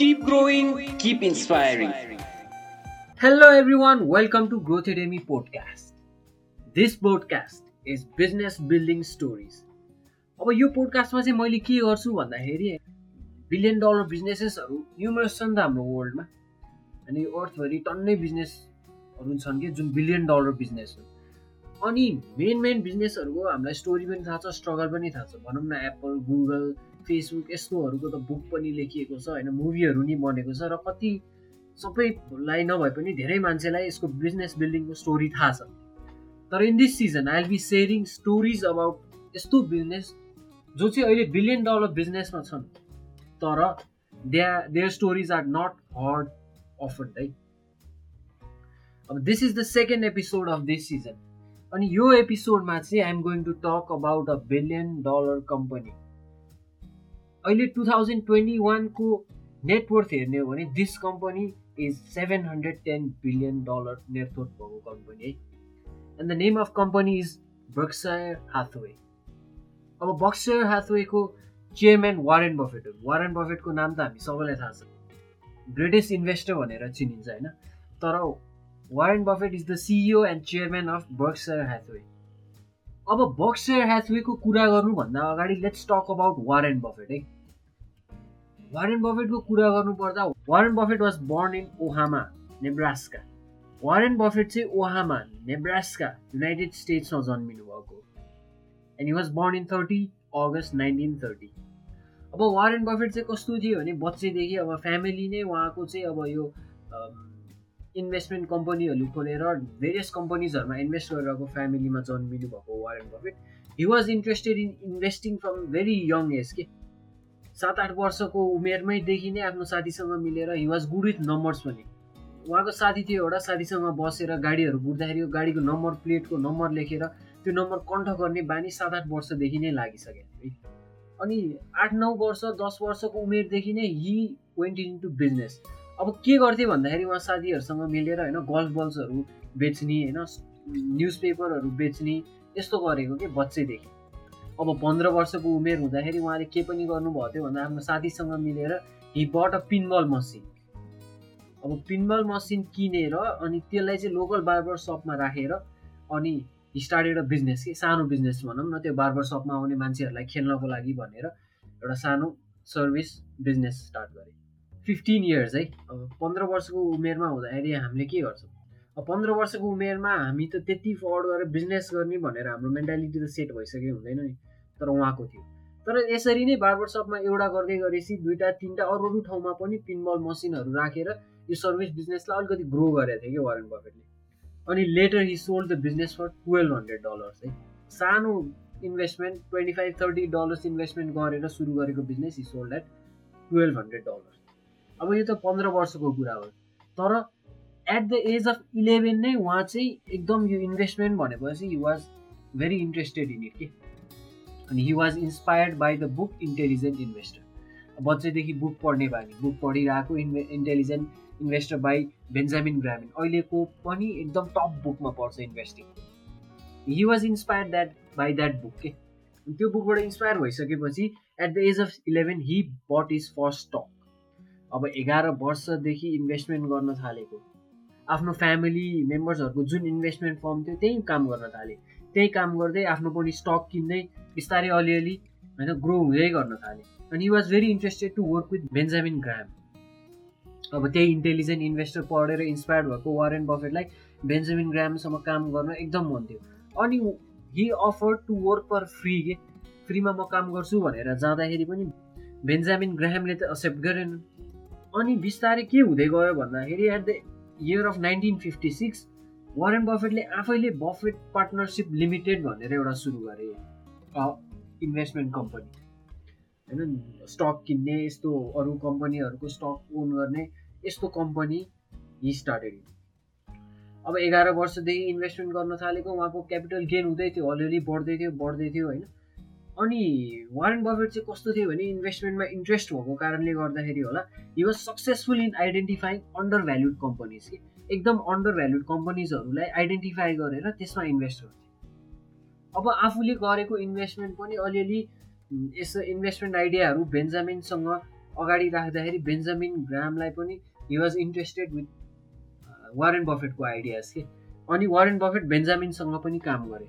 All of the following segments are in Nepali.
Keep growing, keep inspiring. Hello everyone, welcome to Growth Academy podcast. This podcast is business building stories. अब यो पोडकास्टमा चाहिँ मैले के गर्छु भन्दाखेरि बिलियन डलर बिजनेसेसहरू न्युमरस छन् त हाम्रो वर्ल्डमा अनि अर्थभरि टन्नै बिजनेसहरू छन् कि जुन बिलियन डलर बिजनेस हो अनि मेन मेन बिजनेसहरूको हामीलाई स्टोरी पनि थाहा छ स्ट्रगल पनि थाहा छ भनौँ न एप्पल गुगल फेसबुक यस्तोहरूको त बुक पनि लेखिएको छ होइन मुभीहरू नि बनेको छ र कति सबैलाई नभए पनि धेरै मान्छेलाई यसको बिजनेस बिल्डिङको स्टोरी थाहा छ। तर in this season I will be sharing stories about यस्तो बिजनेस जो चाहिँ अहिले बिलियन डलर बिजनेसमा छन् तर they their stories are not heard often है अब this is the second episode of this season अनि यो एपिसोडमा चाहिँ I'm going to talk about a billion dollar company अहिले टु थाउजन्ड ट्वेन्टी वानको नेटवर्थ हेर्ने हो भने this company is seven hundred ten billion dollar net worth भएको कम्पनी है। And the name of company is Berkshire Hathaway अब बक्सायर हाथवेको चेयरम्यान वारेन बफेट हो वारेन बफेटको नाम त हामी सबैलाई थाहा छ। ग्रेटेस्ट इन्भेस्टर भनेर चिनिन्छ होइन? तर Warren Buffett is the CEO and chairman of Berkshire Hathaway अब बक्सायर ह्याथवेको कुरा गर्नुभन्दा अगाडि let's talk about Warren Buffett है। वारेन बफेटको कुरा गर्नुपर्दा Warren Buffett was born in Omaha Nebraska Warren Buffett चाहिँ ओहामा नेब्रास्का युनाइटेड स्टेट्समा जन्मिनु भएको and he was born in thirty August nineteen thirty अब वारेन बफेट चाहिँ कस्तो थियो भने बच्चैदेखि अब फ्यामिली नै उहाँको चाहिँ अब यो इन्भेस्टमेन्ट कम्पनीहरू खोलेर भेरियस कम्पनीजहरूमा इन्भेस्ट गरेर फ्यामिलीमा जन्मिनु भएको Warren Buffett he was interested in investing from very young age के? सात आठ वर्षको उमेरमैदेखि नै आफ्नो साथीसँग मिलेर he was good with numbers पनि उहाँको साथी थियो एउटा साथीसँग बसेर गाडीहरू बुझ्दाखेरि गाडीको नम्बर प्लेटको नम्बर लेखेर त्यो नम्बर कण्ठ गर्ने बानी सात आठ वर्षदेखि नै लागिसक्यो है। अनि आठ नौ वर्ष दस वर्षको उमेरदेखि नै he went in to business अब के गर्थेँ भन्दाखेरि उहाँ साथीहरूसँग मिलेर होइन गल्फ बल्सहरू बेच्ने होइन न्युज पेपरहरू बेच्ने यस्तो गरेको कि बच्चैदेखि। अब पन्ध्र वर्षको उमेर हुँदाखेरि उहाँले के पनि गर्नुभएको थियो भन्दा आफ्नो साथीसँग मिलेर he but a pinball machine अब पिनबल मसिन किनेर अनि त्यसलाई चाहिँ लोकल बार्बर सपमा राखेर अनि स्टार्टेड अ बिजनेस कि सानो बिजनेस भनौँ न त्यो बार्बर सपमा आउने मान्छेहरूलाई खेल्नको लागि भनेर एउटा सानो सर्भिस बिजनेस स्टार्ट गरेँ। फिफ्टिन इयर्स है। अब पन्ध्र वर्षको उमेरमा हुँदाखेरि हामीले के गर्छौँ? पन्ध्र वर्षको उमेरमा हामी त त्यति फर्ड गरेर बिजनेस गर्ने भनेर हाम्रो मेन्टालिटी त सेट भइसक्यो हुँदैन नि तर उहाँको थियो। तर यसरी नै बार्बर सपमा एउटा गर्दै गरेपछि दुइटा तिनवटा अरू अरू ठाउँमा पनि पिनबल मसिनहरू राखेर यो सर्भिस बिजनेसलाई अलिकति ग्रो गरेको थियो कि वारेन बफेटले अनि later he sold the business for twelve hundred dollars है। सानो investment twenty five thirty dollars investment गरेर सुरु गरेको business he sold at twelve hundred dollars अब यो त पन्ध्र वर्षको कुरा हो। तर at the age of eleven नै उहाँ चाहिँ एकदम यो इन्भेस्टमेन्ट भनेपछि he was very interested in it के? अनि he was inspired by the book intelligent investor बच्चैदेखि book पढ्ने बानी। बुक पढिरहेको इन्भे intelligent investor by Benjamin Graham अहिलेको पनि एकदम टप बुकमा पढ्छ investing he was inspired that by that book के? त्यो बुकबाट इन्सपायर भइसकेपछि at the age of eleven he bought his first stock अब एघार वर्षदेखि इन्भेस्टमेन्ट गर्न थालेको। आफ्नो फ्यामिली मेम्बर्सहरूको जुन इन्भेस्टमेन्ट फर्म थियो त्यही काम गर्न थाले। त्यही काम गर्दै आफ्नो पनि स्टक किन्दै बिस्तारै अलिअलि होइन ग्रो हुँदै गर्न थालेँ। अनि he was very interested to work with Benjamin Graham अब त्यही इन्टेलिजेन्ट इन्भेस्टर पढेर इन्सपायर्ड भएको वारेन बफेटलाई बेन्जामिन ग्रामसँग काम गर्न एकदम मन थियो। अनि he offer to work for free के? फ्रीमा म काम गर्छु भनेर जाँदाखेरि पनि बेन्जामिन ग्रामले त एक्सेप्ट गरेन। अनि बिस्तारै के हुँदै गयो भन्दाखेरि at the year of nineteen fifty six Warren बफेटले आफैले बफेट पार्टनरसिप लिमिटेड भनेर एउटा सुरु गरे इन्भेस्टमेन्ट कम्पनी होइन स्टक किन्ने यस्तो अरू कम्पनीहरूको स्टक ओन गर्ने यस्तो कम्पनी हि स्टार्टेड अब एघार वर्षदेखि इन्भेस्टमेन्ट गर्न थालेको उहाँको क्यापिटल गेन हुँदै थियो अलिअलि बढ्दै थियो बढ्दै थियो होइन। अनि वारेन बफेट चाहिँ कस्तो थियो भने इन्भेस्टमेन्टमा इन्ट्रेस्ट भएको कारणले गर्दाखेरि होला he was successful in identifying undervalued companies कि एकदम अन्डर भ्यालुड कम्पनीजहरूलाई आइडेन्टिफाई गरेर त्यसमा इन्भेस्ट गर्थे। अब आफूले गरेको इन्भेस्टमेन्ट पनि अलिअलि यसो इन्भेस्टमेन्ट आइडियाहरू बेन्जामिनसँग अगाडि राख्दाखेरि बेन्जामिन ग्रामलाई पनि he was interested with Warren बफेटको ideas के। अनि वारेन बफेट बेन्जामिनसँग पनि काम गरे।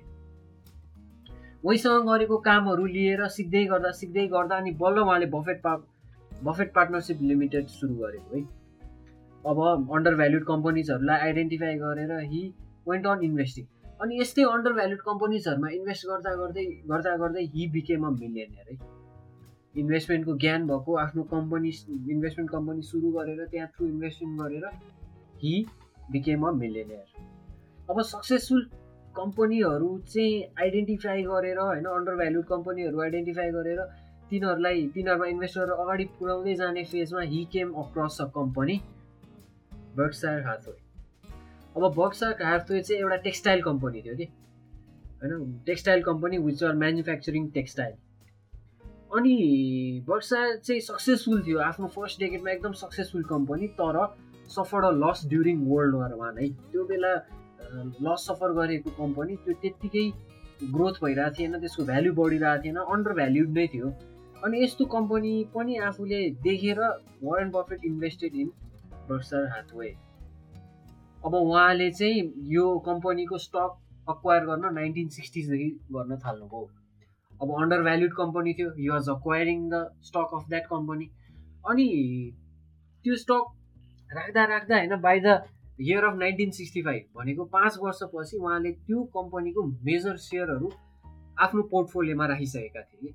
उहीसँग गरेको कामहरू लिएर सिक्दै गर्दा सिक्दै गर्दा अनि बल्ल उहाँले बफेट पा बफेट पार्टनरसिप लिमिटेड सुरु गरेको है। अब अन्डर भ्याल्युड कम्पनीजहरूलाई आइडेन्टिफाई गरेर हि वेन्ट अन इन्भेस्टिङ अनि यस्तै अन्डर भ्याल्युड कम्पनीजहरूमा इन्भेस्ट गर्दा गर्दै गर्दा गर्दै हि बिकेम अ मिलियनियर है। इन्भेस्टमेन्टको ज्ञान भएको आफ्नो कम्पनी इन्भेस्टमेन्ट कम्पनी सुरु गरेर त्यहाँ थ्रु इन्भेस्टमेन्ट गरेर हि बिकेम अ मिलियनियर अब सक्सेसफुल कम्पनीहरू चाहिँ आइडेन्टिफाई गरेर होइन अन्डर भ्याल्युड कम्पनीहरू आइडेन्टिफाई गरेर तिनीहरूलाई तिनीहरूमा इन्भेस्ट गरेर अगाडि पुऱ्याउँदै जाने फेजमा he came across a company Berkshire Hathaway अब बक्सार हाथवे चाहिँ एउटा टेक्सटाइल कम्पनी थियो कि होइन textile company which are manufacturing textile अनि वर्षा चाहिँ सक्सेसफुल थियो आफ्नो फर्स्ट डेकेटमा एकदम सक्सेसफुल कम्पनी तर suffer a loss during World War One है। त्यो बेला लस सफर गरेको कम्पनी त्यो त्यत्तिकै ग्रोथ भइरहेको थिएन त्यसको भ्याल्यु बढिरहेको थिएन अन्डर भ्याल्युड नै थियो। अनि यस्तो कम्पनी पनि आफूले देखेर Warren Buffett invested in Berkshire Hathaway अब उहाँले चाहिँ यो कम्पनीको स्टक अक्वायर गर्न नाइन्टिन सिक्सटिजदेखि गर्न थाल्नुभयो। अब अन्डर भ्याल्युड कम्पनी थियो you was acquiring the stock of that company अनि त्यो स्टक राख्दा राख्दा होइन by the year of nineteen sixty five भनेको पाँच वर्षपछि उहाँले त्यो कम्पनीको मेजर सेयरहरू आफ्नो पोर्टफोलियोमा राखिसकेका थिए।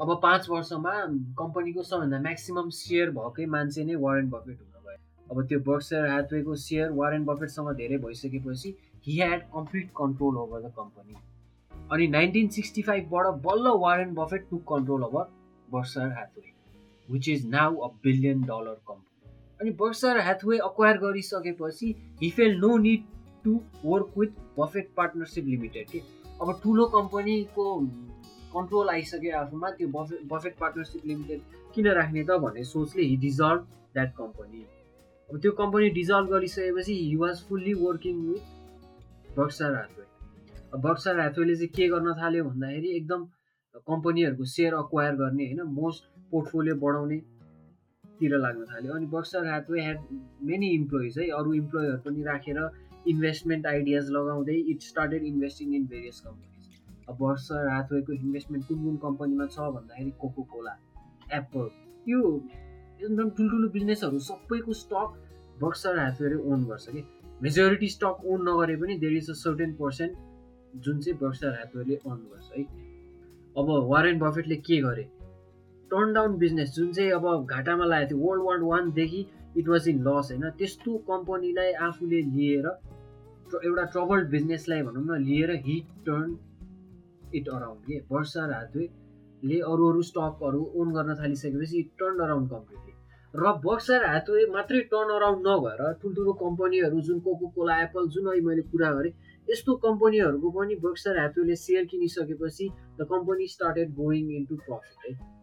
अब पाँच वर्षमा कम्पनीको सबभन्दा म्याक्सिमम् सेयर भएकै मान्छे नै वारेन बफेट हुनुभयो अब त्यो बक्सर ह्याथवेको सेयर वारेन बफेटसँग धेरै भइसकेपछि he had complete control over the company अनि नाइन्टिन सिक्सटी फाइभबाट बल्ल Warren Buffett to control over Berkshire Hathaway which is now a billion dollar company अनि बर्सर ह्याथवे अक्वायर गरिसकेपछि he feel no need to work with Buffett partnership limited के? अब ठुलो कम्पनीको कन्ट्रोल आइसक्यो आफूमा त्यो बफेट बफेट पार्टनरसिप लिमिटेड किन राख्ने त भन्ने सोचले हि डिजल्भ द्याट कम्पनी अब त्यो कम्पनी डिजल्भ गरिसकेपछि he was fully working with Berkshire Hathaway Berkshire ह्याथवेले चाहिँ के गर्न थाल्यो भन्दाखेरि एकदम कम्पनीहरूको सेयर अक्वायर गर्ने होइन मोस्ट पोर्टफोलियो बढाउनेतिर लाग्न थाल्यो। अनि Berkshire Hathaway had many employees है। अरू इम्प्लोइहरू पनि राखेर इन्भेस्टमेन्ट आइडियाज लगाउँदै it started investing in various companies अब बक्सर ह्याथवेको इन्भेस्टमेन्ट कुन कुन कम्पनीमा छ भन्दाखेरि कोको कोला एप्पल यो एकदम ठुल्ठुलो बिजनेसहरू सबैको स्टक बक्सर ह्याथवेले ओन गर्छ कि। मेजोरिटी स्टक ओन नगरे पनि there is a certain percent जुन चाहिँ बक्सर ह्याथवेले अन गर्छ है। अब वारेन बफेटले के गरे? टर्न डाउन बिजनेस जुन चाहिँ अब घाटामा लागेको थियो वर्ल्ड वार वानदेखि इट वाज इन लस होइन? त्यस्तो कम्पनीलाई आफूले लिएर एउटा ट्रबल्ड बिजनेसलाई भनौँ न लिएर हिट टर्न इट अराउन्ड के? वर्षर हातवेले अरू अरू स्टकहरू ओन गर्न थालिसकेपछि इट टर्न अराउन्ड कम्प्लिटली र बक्सर हातवे मात्रै टर्न अराउन्ड नभएर ठुल्ठुलो कम्पनीहरू जुन कोको कोला एप्पल जुन अहिले मैले कुरा गरेँ यस्तो कम्पनीहरूको पनि बक्सर ह्याथवेले share किनिसकेपछि the company started going into profit है?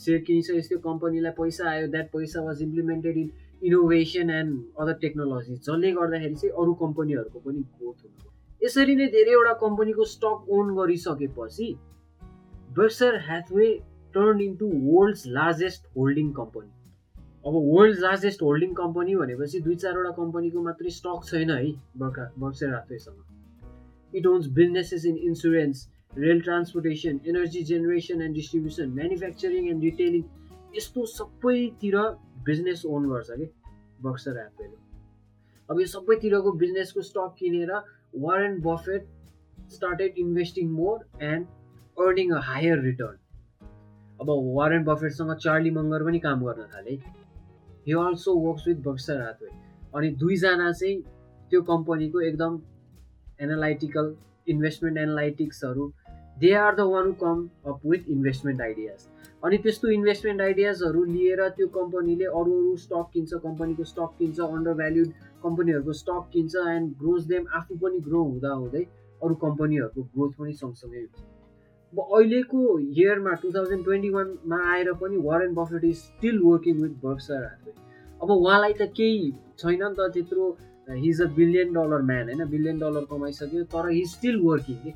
सेयर किनिसकेपछि त्यो कम्पनीलाई पैसा आयो that paisa was implemented in innovation and other technology जसले गर्दाखेरि चाहिँ अरू कम्पनीहरूको पनि ग्रोथ हुनु यसरी नै धेरैवटा कम्पनीको स्टक ओन गरिसकेपछि Berkshire Hathaway turn into world's largest holding company अब वर्ल्ड लार्जेस्ट होल्डिङ कम्पनी भनेपछि दुई चारवटा कम्पनीको मात्रै स्टक छैन है बर्खा Berkshire हातैसँग it owns businesses in insurance rail transportation energy generation and distribution manufacturing and retailing यस्तो सबैतिर बिजनेस ओन गर्छ कि? बक्सर ह्याथवेले अब यो सबैतिरको बिजनेसको स्टक किनेर Warren Buffett started investing more and earning a higher return अब वारेन बफेटसँग चार्ली मङ्गर पनि काम गर्न थाले। He also works with Berkshire Hathaway अनि दुईजना चाहिँ त्यो कम्पनीको एकदम analytical investment एनालाइटिक्सहरू they are the one come up with investment ideas अनि त्यस्तो इन्भेस्टमेन्ट आइडियाजहरू लिएर त्यो कम्पनीले अरू अरू स्टक किन्छ कम्पनीको स्टक किन्छ अन्डर भ्याल्युड कम्पनीहरूको स्टक किन्छ एन्ड ग्रोज देम आफू पनि ग्रो हुँदा हुँदै अरू कम्पनीहरूको ग्रोथ पनि सँगसँगै हुन्छ। अब अहिलेको इयरमा टु थाउजन्ड ट्वेन्टी वानमा आएर पनि Warren Buffett is still working with Berkshire Hathaway अब उहाँलाई त केही छैन नि त त्यत्रो he's a billion dollar man होइन? बिलियन डलर कमाइसक्यो तर हि स्टिल वर्किङ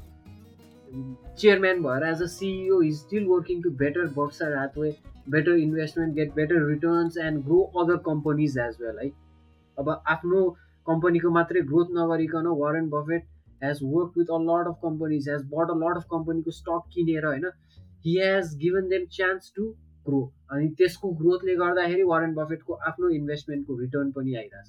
चेयरम्यान भएर as a CEO he's still working to better Berkshire Hathaway better investment get better returns and grow other companies as well है अब आफ्नो कम्पनीको मात्रै ग्रोथ नगरिकन Warren Buffett has work with a lot of companies has bought a lot of कम्पनीको स्टक किनेर होइन? He has given them chance to grow अनि त्यसको ग्रोथले गर्दाखेरि वारेन बफेटको आफ्नो इन्भेस्टमेन्टको रिटर्न पनि आइरहेछ।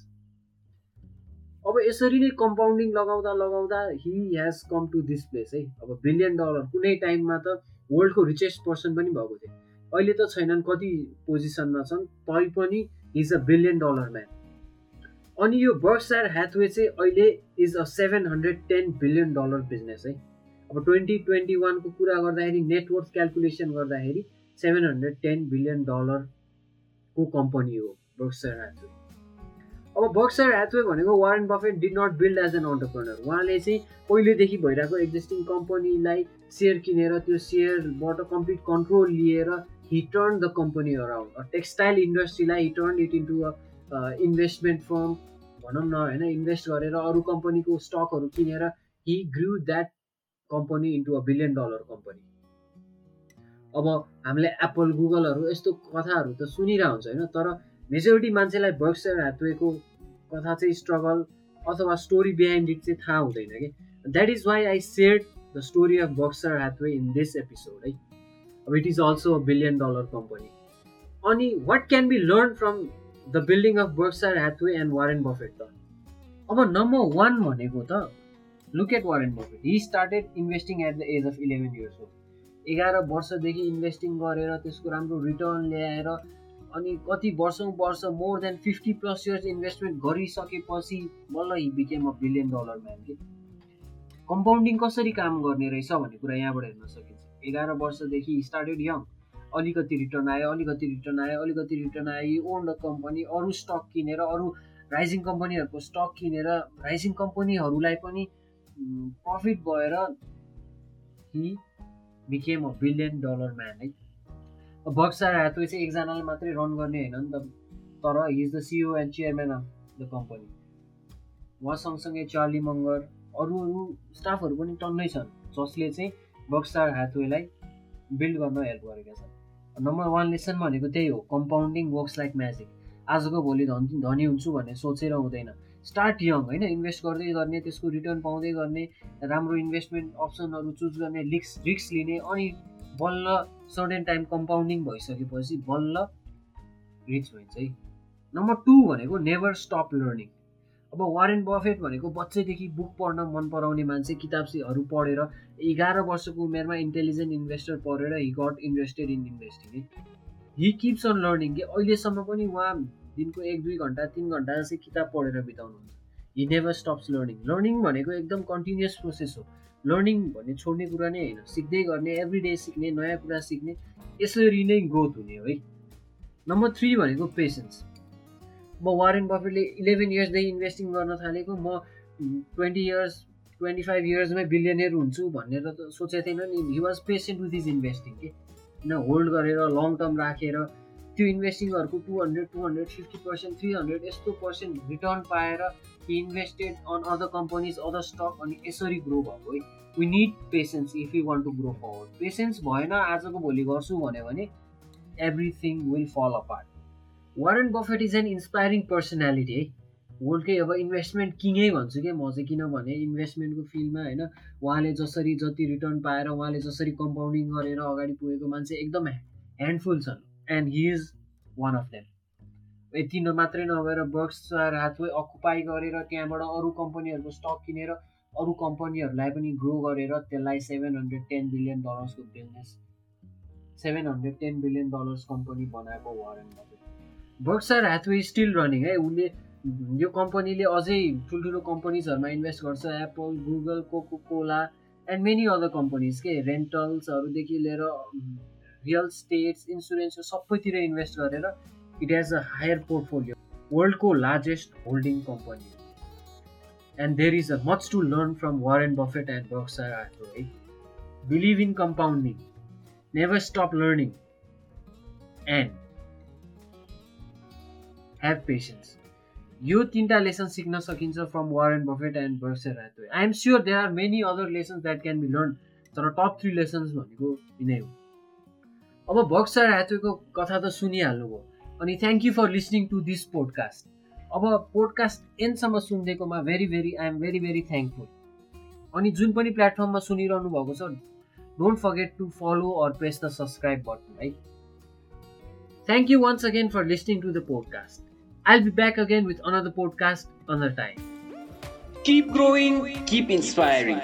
अब यसरी नै कम्पाउन्डिङ लगाउँदा लगाउँदा he has come to this place है। अब बिलियन डलर कुनै टाइममा त वर्ल्डको रिचेस्ट पर्सन पनि भएको थियो अहिले त छैनन् कति पोजिसनमा छन् तैपनि is a billion dollar man अनि यो बर्सार ह्याथवे चाहिँ अहिले is a seven hundred ten billion dollar business है। अब ट्वेन्टी ट्वेन्टी वानको कुरा गर्दाखेरि नेटवर्क क्यालकुलेसन गर्दाखेरि सेभेन हन्ड्रेड टेन बिलियन डलरको कम्पनी हो बर्क्सर ह्याथवे अब बक्सर ह्याथवे भनेको Warren Buffett did not build as an entrepreneur उहाँले चाहिँ पहिलेदेखि भइरहेको एक्जिस्टिङ कम्पनीलाई सेयर किनेर त्यो सेयरबाट कम्प्लिट कन्ट्रोल लिएर he turn the company around textile इन्डस्ट्रीलाई he turn it into a investment firm भनौँ न होइन इन्भेस्ट गरेर अरू कम्पनीको स्टकहरू किनेर he grew that company into a billion dollar company अब हामीले एप्पल गुगलहरू यस्तो कथाहरू त सुनिरहेको हुन्छ होइन तर मेजोरिटी मान्छेलाई बक्सर ह्याथवेको कथा चाहिँ स्ट्रगल अथवा स्टोरी बिहाइन्ड इट चाहिँ थाहा हुँदैन कि? That is why I share the story of Berkshire Hathaway in this episode है अब it is also a billion dollar company अनि what can be learn from the building of Berkshire Hathaway and Warren Buffett त? अब नम्बर वान भनेको त look at Warren Buffett he started investing at the age of eleven years हो एघार वर्षदेखि इन्भेस्टिङ गरेर त्यसको राम्रो रिटर्न ल्याएर अनि कति वर्षौँ वर्ष more than fifty plus years investment गरिसकेपछि बल्ल he became a billion dollar man के। कम्पाउन्डिङ कसरी काम गर्ने रहेछ भन्ने कुरा यहाँबाट हेर्न सकिन्छ। एघार वर्षदेखि स्टार्टेड यङ अलिकति रिटर्न आयो अलिकति रिटर्न आयो अलिकति रिटर्न आयो। ओन द कम्पनी अरू स्टक किनेर अरू राइजिङ कम्पनीहरूको स्टक किनेर राइजिङ कम्पनीहरूलाई पनि प्रफिट भएर he became a billion dollar man है। बक्सार ह्याथवे चाहिँ एकजनाले मात्रै रन गर्ने होइन नि त। तर he is the CEO and chairman of the company उहाँ सँगसँगै चार्ली मङ्गर अरू अरू स्टाफहरू पनि टन्नै छन् जसले चाहिँ बक्सार ह्याथवेलाई बिल्ड गर्न हेल्प गरेका छन्। नम्बर वान लेसन भनेको त्यही हो कम्पाउन्डिङ वर्क्स लाइक म्याजिक आजको भोलि धनी धनी हुन्छु भन्ने सोचेर हुँदैन। स्टार्ट यङ होइन? इन्भेस्ट गर्दै गर्ने त्यसको रिटर्न पाउँदै गर्ने राम्रो इन्भेस्टमेन्ट अप्सनहरू चुज गर्ने रिक्स रिक्स लिने अनि बल्ल सर्टेन टाइम कम्पाउन्डिङ भइसकेपछि बल्ल रिच भइन्छ है। नम्बर टू भनेको नेभर स्टप लर्निङ अब वारेन बफेट भनेको बच्चैदेखि बुक पढ्न मन पराउने मान्छे किताबहरू पढेर एघार वर्षको उमेरमा इन्टेलिजेन्ट इन्भेस्टर पढेर he got invested in investing है। हि किप्स अन लर्निङ कि अहिलेसम्म पनि उहाँ दिनको एक दुई घन्टा तिन घन्टा चाहिँ किताब पढेर बिताउनुहुन्छ। He never stops learning learning भनेको एकदम कन्टिन्युस प्रोसेस हो। लर्निङ भन्ने छोड्ने कुरा नै होइन। सिक्दै गर्ने एभ्री डे सिक्ने नयाँ कुरा सिक्ने यसरी नै ग्रोथ हुने हो नम्बर थ्री भनेको पेसेन्स म वारेन बफेटले इलेभेन इयर्सदेखि इन्भेस्टिङ गर्न थालेको म ट्वेन्टी इयर्स ट्वेन्टी फाइभ इयर्समै बिलियनियर हुन्छु भनेर त सोचेको थिएन नि। He was patient with his investing के? होइन होल्ड गरेर लङ टर्म राखेर त्यो इन्भेस्टिङहरूको two hundred two hundred fifty percent three hundred यस्तो पर्सेन्ट रिटर्न पाएर invested on other companies other stock अनि यसरी ग्रो भएको है। We need patience if you want to grow forward patience भएन आजको भोलि गर्छु भन्यो भने everything will fall apart Warren Buffett is an inspiring personality है। वर्ल्डकै अब इन्भेस्टमेन्ट किङै भन्छु क्या म चाहिँ किनभने इन्भेस्टमेन्टको फिल्डमा होइन उहाँले जसरी जति रिटर्न पाएर उहाँले जसरी कम्पाउन्डिङ गरेर अगाडि पुगेको मान्छे एकदम ह्यान्डफुल छन्। And he is one of them यति मात्रै नभएर बक्स हातवे अकुपाई गरेर त्यहाँबाट अरू कम्पनीहरूको स्टक किनेर अरू कम्पनीहरूलाई पनि ग्रो गरेर त्यसलाई seven hundred ten billion डलर्सको business seven hundred ten billion dollars company बनाएको Warren Buffett Berkshire Hathaway still running है। उसले यो कम्पनीले अझै ठुल्ठुलो कम्पनीजहरूमा इन्भेस्ट गर्छ। Apple Google Coca Cola and many other companies के? रेन्टल्सहरूदेखि लिएर रियल स्टेट्स इन्सुरेन्स सबैतिर इन्भेस्ट गरेर it has a higher portfolio वर्ल्डको largest holding company and there is a much to learn from Warren Buffett and Berkshire Hathaway. Believe in compounding, never stop learning, and have patience. यो तिनवटा लेसन सिक्न सकिन्छ from Warren Buffett and Berkshire Hathaway I am sure there are many other lessons that can be learn तर टप थ्री लेसन्स भनेको यिनै हो। अब बक्सर ह्याथवेको कथा त सुनिहाल्नुभयो। अनि thank you for listening to this podcast अब पोडकास्ट एन्डसम्म सुनिदिएकोमा very very I am very very thankful अनि जुन पनि प्लेटफर्ममा सुनिरहनु भएको छ don't forget to follow or press the subscribe button है thank you once again for listening to the podcast I'll be back again with another podcast another time. Keep growing, keep inspiring.